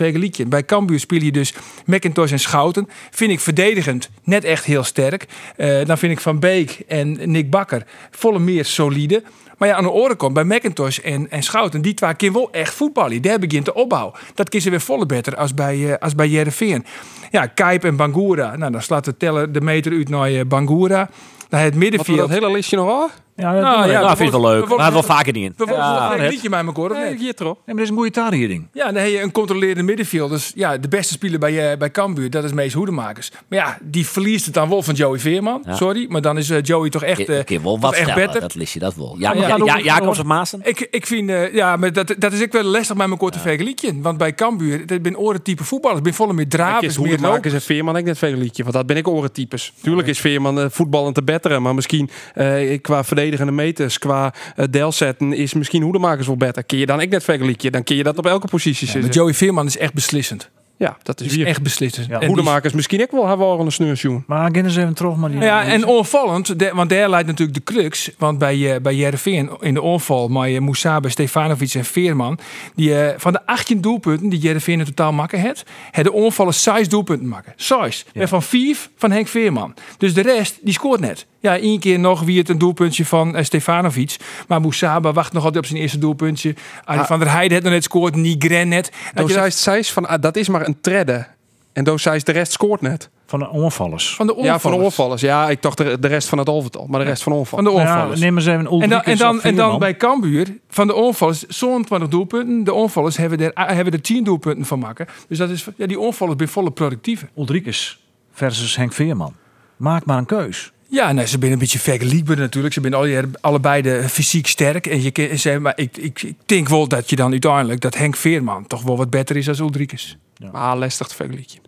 Bij Cambuur speel je dus McIntosh en Schouten. Vind ik verdedigend net echt heel sterk. Eh, dan vind ik Van Beek en Nick Bakker volle meer solide. Maar ja, aan de oren komt bij McIntosh en, en Schouten. Die twee kunnen wel echt voetballen. Daar begint de opbouw. Dat kiezen weer volle beter als bij, eh als bij Jereveen. Ja, Kijp en Bangura. Nou, dan slaat de teller de meter uit naar eh, Bangura. Dan het Wat middenveld. dat hele listje nog af? Ja, dat Nou, we. ja, nou, vind ik het wel leuk. we Maar het wel vaker niet in. We worden Ja, een liedje met elkaar, Nee, hier toch? Maar dat is een goede tarieting. Ja, dan heb je een controlerende middenveld. Dus ja, de beste speler bij, eh, bij Cambuur, dat is Mees Hoedemakers. Maar ja, die verliest het dan wel van Joey Veerman. Ja. Sorry, maar dan is eh, Joey toch echt, Ik kan wel wat echt stellen, beter. dat list je dat wel. Ja, Ja, ja, ja, ja, doe- Jacobs of Maassen? Ik, ik vind, eh, ja, maar dat, dat is ook wel lastig met mijn korte vergelijking. Want bij Cambuur, dat ben oren type voetballers. Ik ben volle meer Ik draven, meer. Hoedemakers en Veerman ik net liedje. Want dat ben ik orentypes. Tuurlijk is Veerman voetballend te betteren. Maar misschien eh, qua verdedigende meters, qua eh delzetten, is misschien Hoedemakers wel beter. Kun je dan ik net liedje. Dan kun je dat op elke positie Maar zitten. Joey Veerman is echt beslissend. Ja, dat is echt beslissend. Ja, Hoedemakers misschien ook wel hebben een sneursjoen. Maar gaan eens even terug. Maar die, Ja, en onvallend, de- want daar leidt natuurlijk de crux. Want bij, eh bij Jereveen in de onval, maar uh, Moussabe, Stefanovic en Veerman. Die, eh, van de 18 doelpunten die Jereveen in totaal maken heeft, hebben de onvallen 6 doelpunten maken. 6. En van 5 van Henk Veerman. Dus de rest, die scoort net. Ja, één keer nog wie het een doelpuntje van eh, Stefanovic. Maar Moussabe wacht nog altijd op zijn eerste doelpuntje. Arie van der Heijden heeft nog net scoort, Nigren net. Dat je zei dat- zij van, ah, dat is maar een tredde. En toen zei ze, de rest scoort net. Van de onvallers. van de onvallers. Ja, van de onvallers. Ja, ik dacht de, de rest van het overtal. Maar de rest van Van onvallers. de Nou ja, onvallers. neem eens even En dan, en, dan, en dan bij Cambuur, van de onvallers, 20 doelpunten. De onvallers hebben er, hebben er 10 doelpunten van maken. Dus dat is, ja, die onvallers zijn volle productieve. Ulrikes versus Henk Veerman. Maak maar een keus. Ja, nou, ze zijn een beetje vergelijkbaar natuurlijk. Ze zijn alle, allebei de fysiek sterk. En je, kan- ze, maar ik, ik, ik denk wel dat je dan uiteindelijk, dat Henk Veerman toch wel wat beter is als Ulrikes. Maar lastig te vergelijken.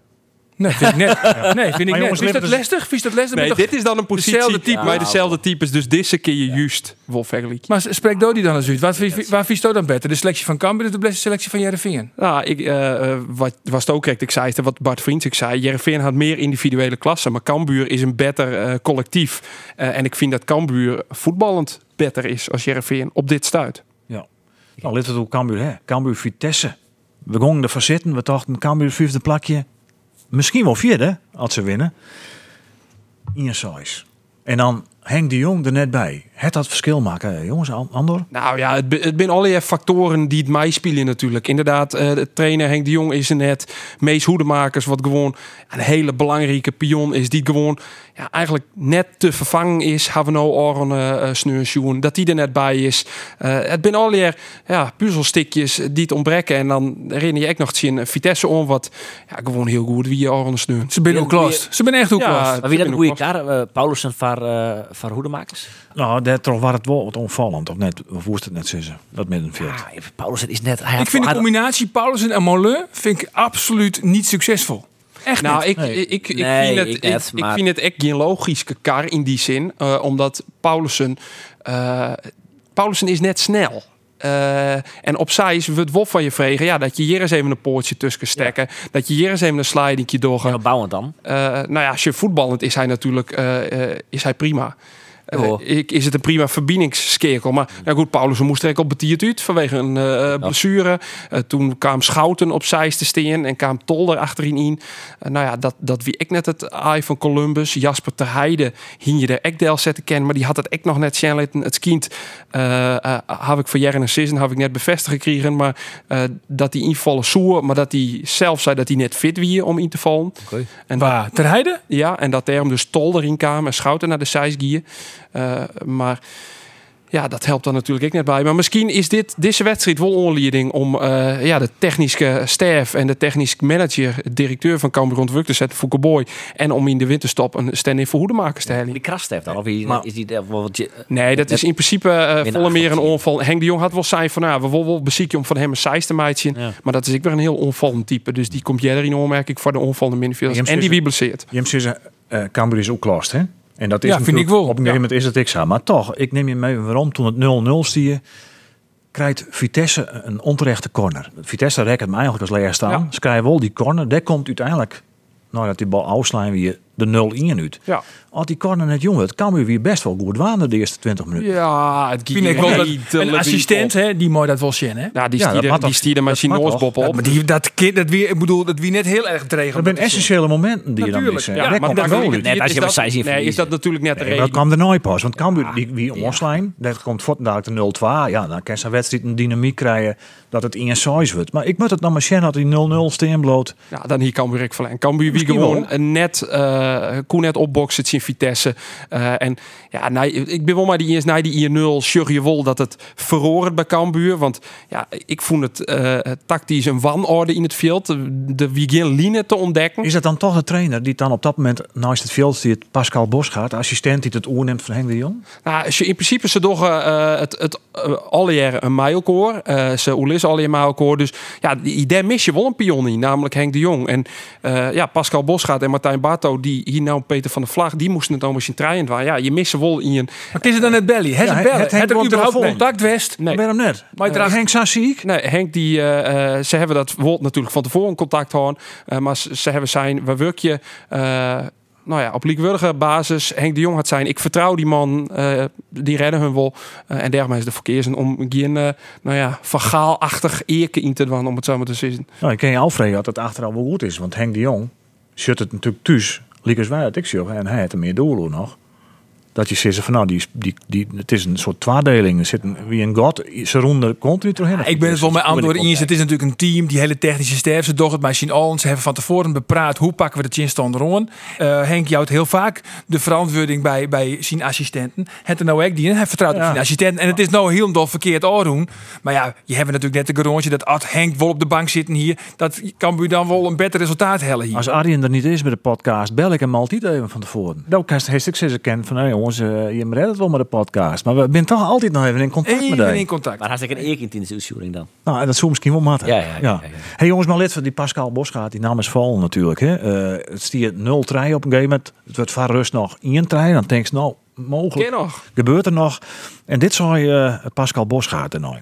Nee, vind ik net. *laughs* Nee, vind ik Maar net. Vies dat lastig? Vies dat lastig? Nee, dit is dan een positie dezelfde type. bij dezelfde types. Dus deze keer je juist wel vergelijken. Maar spreek Dodi dan eens uit. Waar, wie- waar vies dan beter? De selectie van Cambuur of de beste selectie van Jereveen? Nou, ik, eh, eh, wat was het ook correct. Ik zei het, wat Bart Vriends ik zei. Jereveen had meer individuele klassen. Maar Cambuur is een beter eh, collectief. Eh, en ik vind dat Cambuur voetballend beter is als Jereveen op dit stuit. Ja. Nou, let het op Cambuur, hè. Cambuur Vitesse. We gingen ervan zitten. We dachten Cambuur vijfde plakje. Misschien wel vierde, als ze winnen. In size. En dan Henk de Jong er net bij. Het dat verschil maken, jongens. An- Andor? Nou ja, het, het zijn allerlei factoren die het meespelen natuurlijk. Inderdaad, eh, de trainer Henk de Jong is er net. Mees Hoedemakers, wat gewoon een hele belangrijke pion is. Die gewoon ja, eigenlijk net te vervangen is. Hebben we nou Oren uh, Sneursjoen. Dat die er net bij is. Eh, het zijn allerlei ja, puzzelstikjes die het ontbreken. En dan herinner je echt nog te zien Vitesse om. Wat ja, gewoon heel goed wie Oren Sneur. Ze zijn ook. Ze zijn echt ook Ja, lost. Maar wie dat een goede ook kaart? Uh, Paulussen van, uh, van Hoedemakers? Nou, dat toch was het wel wat onvallend. Of net, of hoe is het net zeggen? Dat middenveld. Ah, Paulussen is net... Hij Ik vind de combinatie Paulussen en Molen vind ik absoluut niet succesvol. Echt Nou, niet. ik, Nee. ik, ik, Nee, vind het, ik ik, net, ik maar- vind het echt geen logische kar in die zin. eh, omdat Paulussen... eh Paulussen is net snel. Eh, en opzij is het wel van je vregen. Ja, dat je hier eens even een poortje tussen stekken. Dat je hier eens even een slidingje doorgaat. Ja, bouwend dan. Eh, nou ja, als je voetballend is hij natuurlijk is hij prima. Eh, ik, is het een prima verbindingsskekel. Maar ja goed, Paulus moest er op betiert uit vanwege een eh, blessure. Eh, toen kwam Schouten op zij te staan en kwam Tolder achterin in. Nou ja, dat, dat wie ik net het eye van Columbus. Jasper ter Heide hing je de Ekdel zetten kennen, maar die had het echt nog net snel. Het kind heb ik voor jaren en season heb ik net bevestigd gekregen, maar eh, dat hij invallen zoer, maar dat hij zelf zei dat hij net fit wie om in te vallen. En Waar? Ter Heide? ja, en dat er dus Tol erin kwam en Schouten naar de zijsgier. Eh maar ja, dat helpt dan natuurlijk ook net bij. Maar misschien is dit, deze wedstrijd wel onleiding om eh, ja, de technische staf en de technisch manager, directeur van Cambuur ontwikkeld te zetten, Fouke Boy. En om in de winterstop een stand-in voor hoedemakers te halen. Die krast heeft dan. Of wie, Maar- is die... eh, wat je- Nee, dat is in principe eh Minder volle meer een onval. Henk de Jong had wel zijn van, nou, we willen wel bezieken om van hem een zijs te meidje. Ja. Maar dat is ik weer een heel onvallend type. Dus die komt jij erin onmerking voor de onvallende middenvelders. James En die is- wiebelseert. James is uh, Cambuur is ook lost, hè? En dat is Ja, vind ik wel. Op een gegeven moment is het ik zo. Maar toch, ik neem je mee waarom. Toen het 0-0 stier, krijgt Vitesse een onterechte corner. Vitesse rekt hem eigenlijk als leer staan. Ja. Ze krijgen wel die corner. Daar komt uiteindelijk, nou dat die bal afslaan weer de 0-1 uit. Ja. Als die corner net jong werd, kan weer weer best wel goed waan de eerste 20 minuten. Ja, het Vind ik wel dat een assistent, hè, die mooi dat wel zien, hè? Ja, die Ja, dat stierde, mag die stierde zijn Ja, op. maar die, dat, kind, dat wie, ik bedoel, dat wie net heel erg dreigend. Dat zijn essentiële momenten die je dan Natuurlijk, missen. ja, Ja, maar dat wel Net als je is maar dat- zij zien Nee, is dat natuurlijk net de dat kwam er nooit pas. Want Cambuur, die, wie omslijn, dat komt voortdurend de 0-2. Ja, dan kan zo'n wedstrijd een dynamiek krijgen dat het in size wordt. Maar ik moet het nog maar zien dat die 0-0 steen bloot. Ja, dan hier Cambuur ik verlengen. Cambuur wie gewoon een net, eh koen net opboksen in Vitesse. Eh, en ja, ik ben wel maar die eerst naar die 1-0 sjug je wel dat het verroren bij Cambuur. Want ja, ik vond het eh, tactisch een wanorde in het veld. De, line te ontdekken. Is dat dan toch de trainer die dan op dat moment naast het veld zit, Pascal Bos gaat, de assistent die het oerneemt van Henk de Jong? Nou, als je in principe ze toch het, het alle jaren een mijlkoor. Ze Oelis alle een mijlkoor. Dus ja, die idee mis je wel een pion in, namelijk Henk de Jong. En ja, Pascal Bosgaard en Martijn Barto, die hier nou Peter van der Vlag, die moesten het allemaal zien trein waar. Ja, je mist ze wel in je. Maar het is het dan net belly? Het Ja, is het- het Het er überhaupt contact west? Nee. Waarom net? Maar Uh, Henk Sassiek? Nee, Henk, die, eh, eh, ze hebben dat woord natuurlijk van tevoren contact houden. Maar ze, ze hebben zijn, waar werk je? nou ja, op liekwardige basis. Henk de Jong had zijn, ik vertrouw die man, die redden hun wel. En daarmee is de verkeer om geen, nou ja, vergaalachtig eerke in te doen, om het zo maar te zeggen. Nou, ik ken je Alfred dat het achteraf wel goed is. Want Henk de Jong zit het natuurlijk thuis. Liekers waar het ik. En hij heeft er meer doelen nog. Dat je zegt van nou, die, die, die, het is een soort tweedeling. Er zit een, wie een god, ze ronden continu doorheen. Ik ben het wel met antwoorden in. Het is natuurlijk een team, die hele technische sterf. Ze doen het maar zien al. Ze hebben van tevoren bepraat hoe pakken we de chinstand rond. Uh, Henk jouwt heel vaak de verantwoording bij, bij zijn assistenten. Het er nou ook die hij vertrouwt op Ja. zijn assistenten. En het is nou heel dol verkeerd doen. Maar ja, je hebt natuurlijk net de garage dat als Henk wel op de bank zitten hier, dat kan u dan wel een beter resultaat hellen hier. Als Arjen er niet is bij de podcast, bel ik hem altijd even van tevoren. Dan kan hij ik ze kennen van, hey jongens, eh, je redt het wel met de podcast. Maar we zijn toch altijd nog even in contact met Even in contact. Maar hartstikke een eer in de uitzending dan. Nou, dat zou misschien wel matten. Ja, ja, ja, ja, ja. Hey jongens, maar lid van die Pascal Bosgaard, die naam is val natuurlijk. Hè. Eh, het stiert 0 3 op een gegeven moment. Het wordt van rust nog 1 3 Dan denk je, nou, mogelijk nog. gebeurt er nog. En dit zou je Pascal Bosgaard er nou.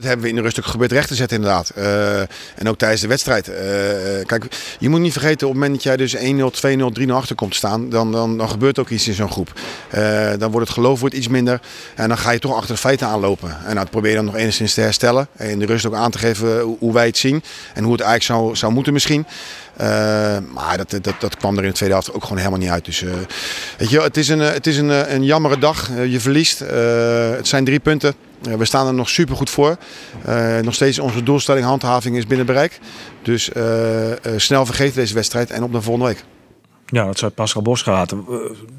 Dat hebben we in de rust ook gebeurd recht te zetten inderdaad. Eh, en ook tijdens de wedstrijd. Eh, kijk, je moet niet vergeten op het moment dat jij dus 1-0, 2-0, 3-0 achter komt staan. Dan, dan, dan gebeurt ook iets in zo'n groep. Eh, dan wordt het geloof wordt iets minder. En dan ga je toch achter de feiten aanlopen. En nou, dat probeer je dan nog enigszins te herstellen. En in de rust ook aan te geven hoe wij het zien. En hoe het eigenlijk zou, zou moeten misschien. Eh, maar dat, dat, dat kwam er in de tweede helft ook gewoon helemaal niet uit. Dus eh, weet je, het is een, eh, het is een, een jammere dag. Je verliest. Het zijn drie punten. We staan er nog super goed voor. Nog steeds onze doelstelling handhaving is binnen bereik. Dus snel vergeten deze wedstrijd en op naar volgende week. Ja, dat zou Pascal Bosgaard.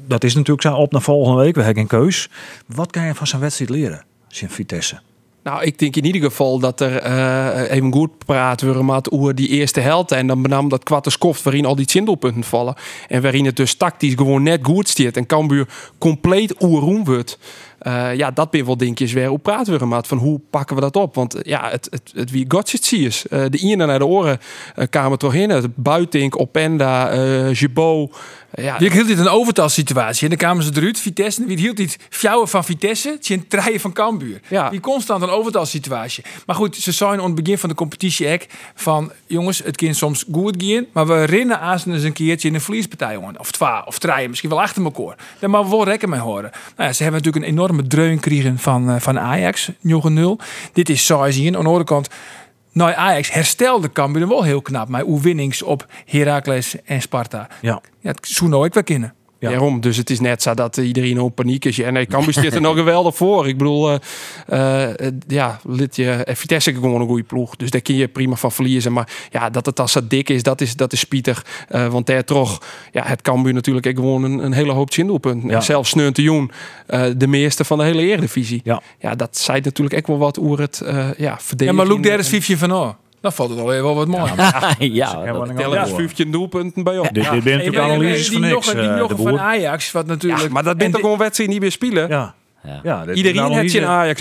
Dat is natuurlijk zo op naar volgende week. We hebben geen keus. Wat kan je van zijn wedstrijd leren? In Vitesse. Nou, ik denk in ieder geval dat er eh, even goed praat worden met over die eerste helft. En dan benam dat kwarte skoft waarin al die zindelpunten vallen. En waarin het dus tactisch gewoon net goed stiert. En Cambuur compleet oerroem wordt. Eh, ja, dat ben wel dingetjes weer hoe praten we maar van hoe pakken we dat op? Want ja, het, het, het wie Gotchit zie is. Eh, de ene naar de oren uh, kamer toch in. Buitink, Openda, Jebot. Ja, Wie hield dit een overtalsituatie? En dan kwamen ze eruit, Vitesse. Wie hield dit fjouwen van Vitesse? Het zijn treien van Cambuur. Ja. Die constant een overtalsituatie. Maar goed, ze zeiden aan het begin van de competitie van... jongens, het kan soms goed gaan... maar we rennen aan eens een keertje in een verliespartij. Jongen. Of twee, of drie, misschien wel achter elkaar. Daar maar we wel rekken mee horen. Nou ja, ze hebben natuurlijk een enorme dreun gekregen van, eh, van Ajax, 0-0. Dit is saai zien. Aan de andere kant... Nou, Ajax herstelde Cambuur wel heel knap. Maar oefenings op Heracles en Sparta. Ja. Ja, het zou ook wel kunnen. Ja. Daarom, dus het is net zo dat iedereen op paniek is. Ja, nee, Cambuur zit er nog geweldig voor. Ik bedoel, eh, eh, eh, ja, lid je Vitesse gewoon een goede ploeg. Dus daar kun je prima van verliezen. Maar ja, dat het als zo dik is, dat is, dat is spietig. Eh, want daar toch, ja, het Cambuur natuurlijk ook gewoon een, een hele hoop zindoelpunten. Ja. Zelfs Sneun de eh, de meeste van de hele Eredivisie. Ja. ja, dat zei natuurlijk ook wel wat over het eh ja, Ja, verdedigen. maar Luc, daar is Vivje van oh. Dan valt het alweer wel wat mooi. ja, *laughs* Ja, dat- Tellen ja. 15 doelpunten bij op. Dit, dit bent analyses die van nog, niks, die eh, nog van. Ajax, wat natuurlijk... Ja, maar dat en bent toch gewoon wedstrijd niet meer spelen? Ja, Ja. ja Iedereen de heeft in Ajax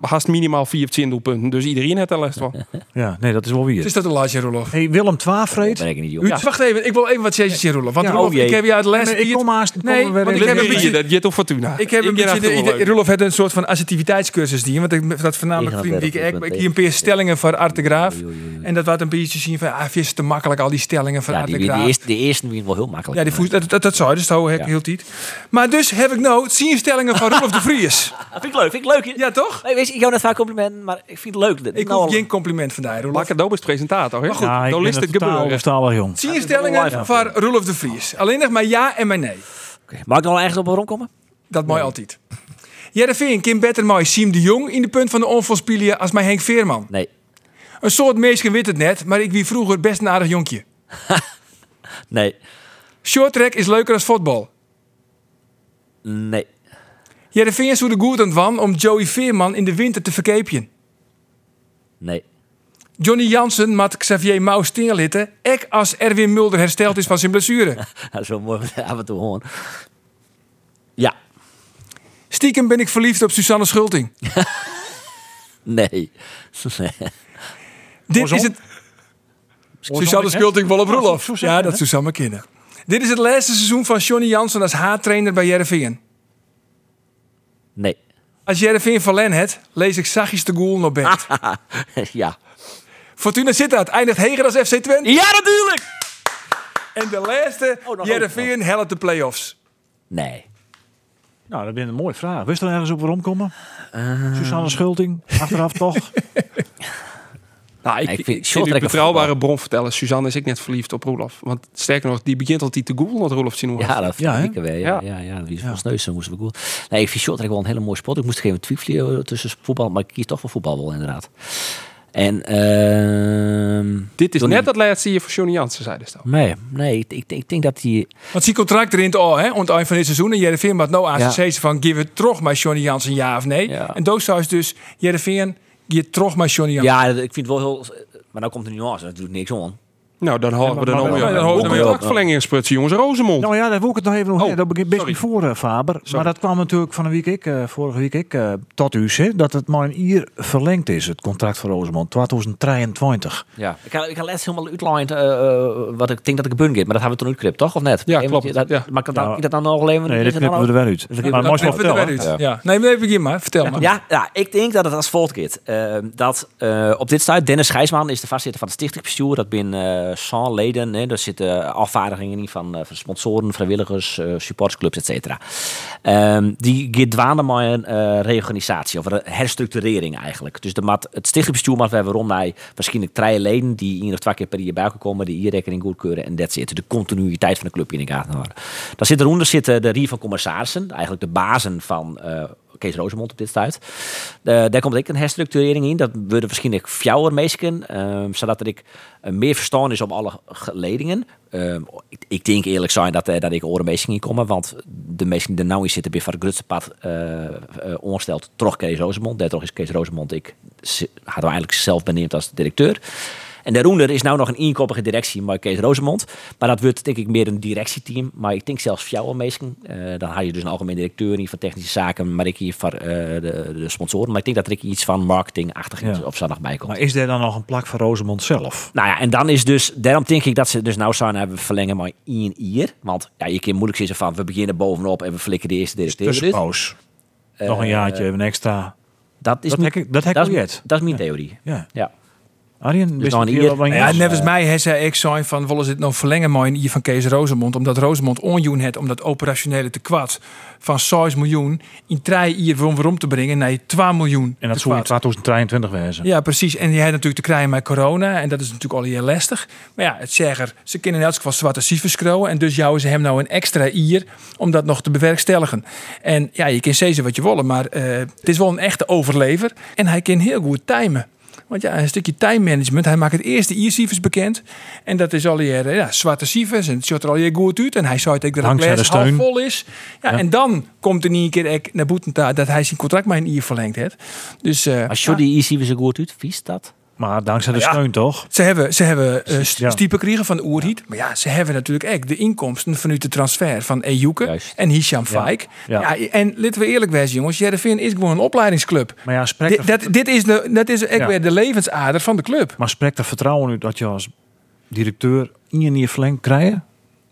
haast minimaal 14 doelpunten. Dus iedereen heeft er last van. *laughs* Ja, nee, dat is wel wie. Is dat een laatje, Rolof? Hey, Willem Twaafreed. ben ik niet U- joh. Wacht even, ik wil even wat zeggen, Rolof. Want Ja, Rolof, oh ik heb je uit de les... Nee, ik kom haast. Nee, weer want ik heb een beetje- dat je toch Fortuna. Ik heb een beetje. Rolof had een soort van assertiviteitscursus die, want ik dat voornamelijk vrienden die ik, ik, hier een paar stellingen voor Arte Graaf en dat wat een beetje zien van, ah, vind je het te makkelijk al die stellingen van Ja, Arte die, die, Graaf. eerste, de eerste wien wel heel makkelijk. Ja, die voet, dat, zou, dus zo Ja. heel tijd. Maar dus heb ik nou tien stellingen van Rolof de Vries. Dat vind ik leuk, vind ik leuk. Ja, toch? Nee, weet je, ik hou net vaak complimenten, maar ik vind het leuk. Ik Nou, hoef geen compliment van daar, het als presentator. Hè? Maar goed, Ja, is het gebeuren. jong. Stellingen van Rolof de Vries. Alleen nog maar ja en maar nee. Oké. Mag ik nog wel ergens op rondkomen? Dat mooi altijd. Jereveen Kim beter mooi Siem de Jong in de punt van de onvoorspelen als mijn Henk Veerman. Nee. Een soort meisje weet het net, maar ik wie vroeger best een aardig jonkje. *laughs* Nee. Shorttrack is leuker als voetbal. Nee. Jereveen is hoe de goed aan van om Joey Veerman in de winter te verkeepjen. Nee. Johnny Jansen met Xavier Mouw stingelitten, ek als Erwin Mulder hersteld is van zijn blessure. Dat is wel mooi *laughs* af en toe horen. Ja. Stiekem ben ik verliefd op Susanne Schulting. Nee. *laughs* nee. Dit Ozon? is het... Susanne Schulting wel op Roelof. zo- zo Ja, dat samen kunnen. Dit is het laatste seizoen van Johnny Jansen als haattrainer bij Jereveen. Nee. Als Jereveen verlen het, lees ik zachtjes de goal nog bent. *laughs* ja. Fortuna Sittard eindigt heger als FC Twente. Ja, natuurlijk! En de laatste, Oh, Jereveen helpt de play-offs. Nee. Nou, dat is een mooie vraag. Wist er ergens op waarom komen? Susanne Schulting, achteraf toch? *laughs* Nou, ik, ik ik vind track betrouwbare voetbal. bron vertellen. Suzanne is ik net verliefd op Roelof. Want sterker nog, die begint altijd te googlen wat Roelof zien Ja, dat Ja, ik. Ja, ja, ja. Die is van moesten we goed. Nee, ik vind wel een hele mooie sport. Ik moest even twijfelen eh, tussen voetbal, maar ik kies toch voor voetbal wel inderdaad. En ehm Dit is net dat laatste hier voor Johnny Jansen, zei dus dan. Nee, nee, ik, ik, ik denk dat die. Want zie contract erin te oh, hè, aan het eind van dit seizoen. En Jereveen maakt nou aan Ja. van, give het terug maar Johnny Jansen ja of nee. Ja. En doos zou dus Jereveen, het terug maar Johnny Jansen. Ja, ik vind het wel heel. Maar nou komt nu nuance, dat doet niks aan. Nou, dan houden we maar- dan maar- ook wel. contractverlenging in sprutsen, jongens. Rosemond. Nou ja, daar wil ik het nog even over. Oh, dat begint best voor, eh, Faber. Sorry. Maar dat kwam natuurlijk van een week ik, eh, vorige week ik, eh, tot u, hè, dat het maar een jaar verlengd is, het contract voor Rosemond, 2023. Ja, ik had, ik had laatst helemaal uitlined eh, eh, wat ik denk dat ik bun get, maar dat hebben we toen uitknipt, toch? Of net? Ja, Even- klopt, Dat, ja. Maar kan dat, Ja. ik dat dan nog alleen? Nee, dit knippen we er wel uit. Maar mooi er uit. Ja. Nee, maar even maar. Vertel maar. Ja, ja, ik denk dat het als volgt gaat. Dat eh, op dit stuit, Dennis Gijsman is de voorzitter van het stichtingsbestuur. Dat ben eh 100 leden. Hè. Daar zitten afvaardigingen in van, eh, van sponsoren, vrijwilligers, eh, supportersclubs, et cetera. Ehm, die gaat dwaande met een eh, reorganisatie of herstructurering eigenlijk. Dus de mat, het stichtingsbestuur mag we hebben rond mij waarschijnlijk drie leden die één of twee keer per jaar bij komen, die hier rekening goedkeuren en dat zit. De continuïteit van de club in de gaten houden. Dan zit eronder zitten de Rie van Commissarissen, eigenlijk de bazen van eh, Kees Rosemond op dit stuit. Eh, daar komt ik een herstructurering in. Dat worden waarschijnlijk fjouwer meesken, ehm, zodat er ik eh, meer verstand is op alle geledingen. Ehm, ik, ik denk eerlijk zijn dat, eh, dat ik oren meesken in komen, want de meesten die nou in zitten, ben van het grootste pad ongesteld, toch Kees Rosemond. Daardoor is Kees Rosemond, ik had eigenlijk zelf benoemd als directeur. En daaronder is nou nog een eenkoppige directie met Kees Rosemond. Maar dat wordt denk ik meer een directieteam. Maar ik denk zelfs fjouwer meesken. Eh, dan haal je dus een algemeen directeur niet van technische zaken. Maar ik hier voor eh, de, de sponsoren. Maar ik denk dat er iets van marketing-achtig Ja. of zo nog bij komt. Maar is er dan nog een plak van Rosemond zelf? Nou ja, en dan is dus, daarom denk ik dat ze dus nou zouden hebben verlengen maar één jaar. Want ja, je kan moeilijk zeggen van we beginnen bovenop en we flikken de eerste directeur. eruit. Tussenpaus. nog een Eh, jaartje, een extra. Dat is Dat mijn- hek ik- dat hek dat ik is-. Dat is mijn theorie. Ja. Ja. Arjen, nog je een hier Ja, net als mij zei ik zijn van willen ze dit nou verlengen maar hier van Kees Rosemond omdat Rosemond onjoen het om dat operationele tekort van 6 miljoen in drie jaar waarom waarom te brengen naar 2 miljoen. En dat zou in tekort. 2023 wezen. Ja, precies. En je had natuurlijk te krijgen met corona. En dat is natuurlijk al heel lastig. Maar ja, het zeggen, ze kunnen in elk geval zwarte cijfers scrollen. En dus jouwen ze hem nou een extra ier om dat nog te bewerkstelligen. En ja, je kan zeggen wat je wil, maar eh, het is wel een echte overlever. En hij kan heel goed timen. Want ja, een stukje time management. Hij maakt het eerste iercijfers bekend. En dat is al hier eh, ja, zwarte cijfers. En het ziet er al hier goed uit. En hij zei ook dat het Dankzij glas de half vol is. Ja, Ja. En dan komt er niet een keer ek naar boeten dat hij zijn contract maar een ier verlengd heeft. Dus eh, Als Jordi ja. Easy zo goed uit, vies dat? Maar dankzij de Ja. steun toch? Ze hebben, ze hebben eh, Ja. stiepen kregen van de Oerhiet. Maar ja, ze hebben natuurlijk ook de inkomsten vanuit de transfer van Ejuke en Hisham Faik. Ja. Ja. en laten we eerlijk wezen, jongens. Jereveen is gewoon een opleidingsclub. Maar ja, spreekt Dit, er, dat, dit is, de, dat is echt Ja. weer de levensader van de club. maar spreekt er vertrouwen uit dat je als directeur in je verlengd krijgen?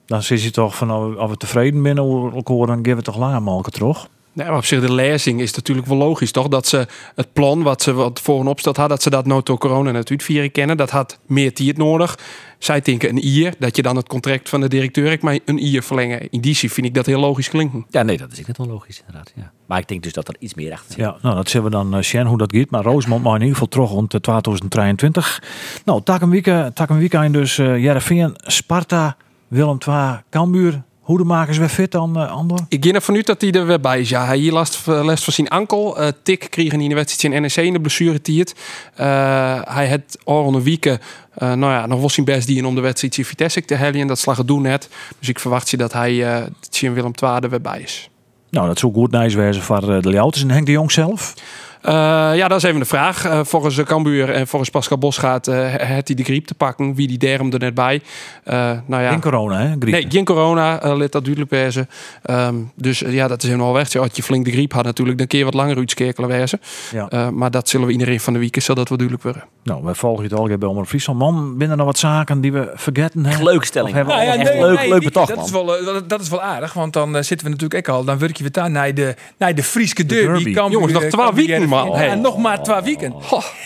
Dan zit je toch van, nou, als we tevreden zijn dan geven we toch langer malken terug. Nee, maar op zich de lezing is natuurlijk wel logisch, toch? Dat ze het plan wat ze wat voor opsteld had, dat ze dat nou door corona natuurlijk vieren kennen, dat had meer tijd nodig. Zij denken een ier, dat je dan het contract van de directeur ik maar een ier verlengen. In die zin vind ik dat heel logisch klinken. Ja, nee, dat is net wel logisch inderdaad. Ja. Maar ik denk dus dat er iets meer achter zit. Ja, nou, dat zien we dan uh, zien hoe dat gaat. Maar Roosmond maar in ieder geval terug rond de 2023. Nou, tak een week, tak een weekend dus uh, Jereveen, Sparta, Willem II, Cambuur. Hoe de maken ze weer fit dan, uh, Andor? Ik ging ervan uit dat hij er weer bij is. Ja, hij hier last, last van zijn ankel. Uh, tik kreeg in de wedstrijd in NEC in de blessuretijd. Uh, hij had al een weken, nou ja, nog wel zijn best die om de wedstrijd in Vitesse te hellen. Dat slag het doen net. Dus ik verwacht je dat hij uh, in Willem II er weer bij is. Nou, dat zou goed nice wezen voor de Leouters en Henk de Jong zelf. Uh, ja, dat is even de vraag. Uh, volgens Cambuur en volgens Pascal Bos gaat uh, het hij de griep te pakken. Wie die derm er net bij. nou ja. Geen corona, hè? Griep. Nee, geen corona. let dat duidelijk wezen. Um, dus ja, dat is helemaal weg. Als je flink de griep had natuurlijk, dan je wat langer uitskekelen wezen. Ja. maar dat zullen we iedereen van de week zal dat wel duidelijk worden. Nou, wij volgen het al bij Omroep Friesland. Man, binnen er wat zaken die we vergeten hebben? Leuke stelling. Hebben nou, ja, echt nee, leuk, nee, leuk die, betocht, dat, man. is wel, dat, dat, is wel aardig, want dan uh, zitten we natuurlijk ook al. Dan werk je weer daar naar de, naar de Frieske derby. derby. Jongens, nog twee weken, Ja, nog maar twee weken.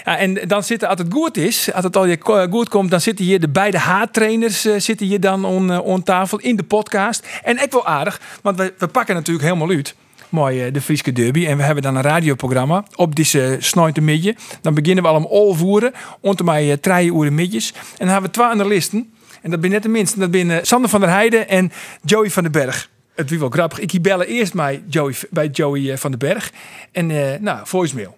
Ja, en dan zitten, als het goed is, als het al je goed komt, dan zitten hier de beide haattrainers uh, zitten hier dan on, uh, on tafel in de podcast. En ik wel aardig, want we, we pakken natuurlijk helemaal uit. Mooi, uh, de Frieske Derby. En we hebben dan een radioprogramma op deze snoite midje. Dan beginnen we al om all voeren. Onder mij uur midjes. En dan hebben we twee analisten. En dat ben net de minste. Dat zijn Sander van der Heijden en Joey van den Berg. Het wie wel grappig. Ik bellen eerst bij Joey, bij Joey van den Berg. En nou, voicemail.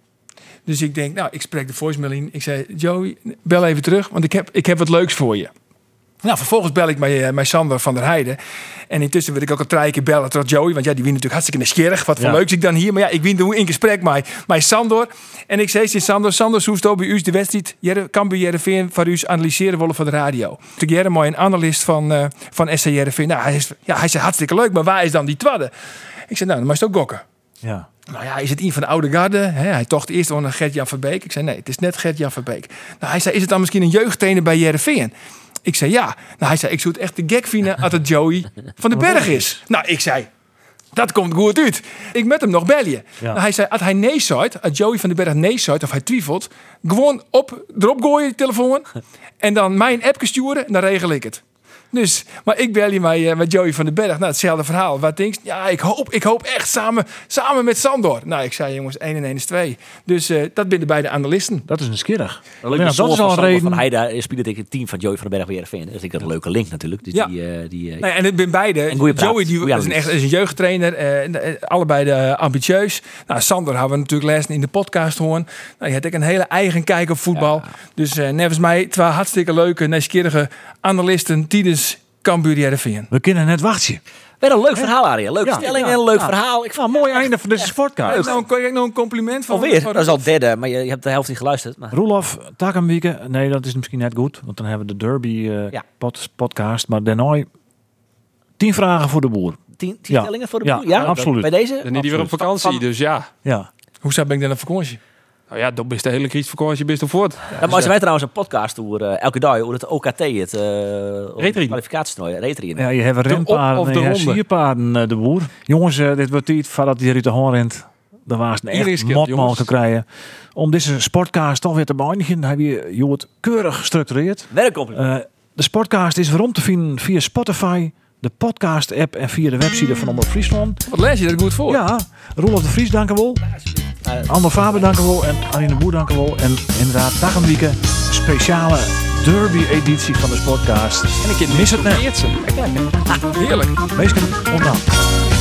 Dus ik denk, nou, ik spreek de voicemail in. Ik zei, Joey, bel even terug, want ik heb, ik heb wat leuks voor je. Nou, vervolgens bel ik uh, met Sander van der Heijden. En intussen wil ik ook een drie keer bellen tot Joey. Want ja, die wint natuurlijk hartstikke nieuwsgierig. Wat voor Ja. leuks ik dan hier. Maar ja, ik win in gesprek met, met Sander. En ik zei tegen Sander, Sander, het bij u de wedstrijd? Jerre, Cambuur Jereveen voor u analyseren willen voor de radio. Toen Jerre mooi een analist van, eh van SC Jereveen. Nou, hij, is, ja, hij zei hartstikke leuk, maar waar is dan die twadde? Ik zei, nou, dan moet je het ook gokken. Ja. Nou ja, is het een van de oude garde? Hij tocht eerst onder Gert-Jan Verbeek. Ik zei, nee, het is net Gert-Jan Verbeek. Nou, hij zei, is het dan misschien een jeugdtrainer bij Jereveen? Ik zei, ja. Nou, hij zei, ik zoek echt de gek vinden *laughs* als het Joey van den Berg is. Nou, ik zei, dat komt goed uit. Ik met hem nog bellen. Ja. Nou, hij zei, als hij nee zei, als Joey van den Berg nee zei, of hij twijfelt, gewoon op, erop gooien je telefoon *laughs* en dan mijn appje sturen en dan regel ik het. Dus, maar ik bel je met, eh, met Joey van den Berg. Nou, hetzelfde verhaal. Wat denk je? Ja, ik hoop, ik hoop echt samen, samen met Sandor. Nou, ik zei jongens, 1 en 1 is 2. Dus eh, dat binnen beide analisten. Dat is een skierig. Dat, leuk Ja, dat dat is al een reden. Van Heida speelde ik het team van Joey van den Berg bij Heerenveen. Dus ik had een leuke link natuurlijk. Dus Ja. die, eh, die, eh, Nee, en het ben beide. En praat, Joey die is een, echt, is een jeugdtrainer. eh, eh, allebei de, ambitieus. Nou, Sander hebben we natuurlijk les in de podcast horen. Nou, je had ook een hele eigen kijk op voetbal. Dus eh nevens mij twee hartstikke leuke, nieuwsgierige analisten tijdens Cambuur Heerenveen. We kunnen net wachten. Weer een leuk verhaal, Arie. Leuke Ja, stelling ja, en een leuk ja. verhaal. Ik Nou, mooi einde van deze. Nou, kan ik nog een compliment van Alweer, dat is al derde, maar je, je hebt de helft niet geluisterd. Maar... Roelof, Takenwieke. Nee, dat is misschien net goed. Want dan hebben we de Derby eh, Ja. pod- podcast. Maar daarna tien vragen voor de boer. Tien, tien Ja. stellingen voor de Ja, boel? Ja, absoluut. Bij deze? Is die weer op vakantie, Van- dus ja. Ja. Hoe zou ben ik dan op vakantie? Nou ja, dat is de hele crisis best op voort. Ja, maar als wij trouwens een podcast over eh, elke dag over het OKT, het uh, Retrien. kwalificatietoernooi, Retrien. ja, je hebt op- renpaarden of en de je ronde. sierpaarden, eh, de boer. Jongens, eh, dit wordt tijd voordat hij uit de hoorn rent. Dan was het echt motmal te krijgen. Om deze sportcast toch weer te beëindigen, heb je Joert keurig gestructureerd. Werkcompliment. Eh, de sportcast is waarom te vinden via Spotify, de podcast-app en via de website van Omroep Friesland. Wat lees je dat goed voor? Ja, Roelof de Vries danken wel. Ander Faber danken wel. En Arine de Boer danken wel. En inderdaad, dag een weekend. Speciale derby-editie van de Sportcast. En ik Mis het net. Heerlijk. Wees ondaan.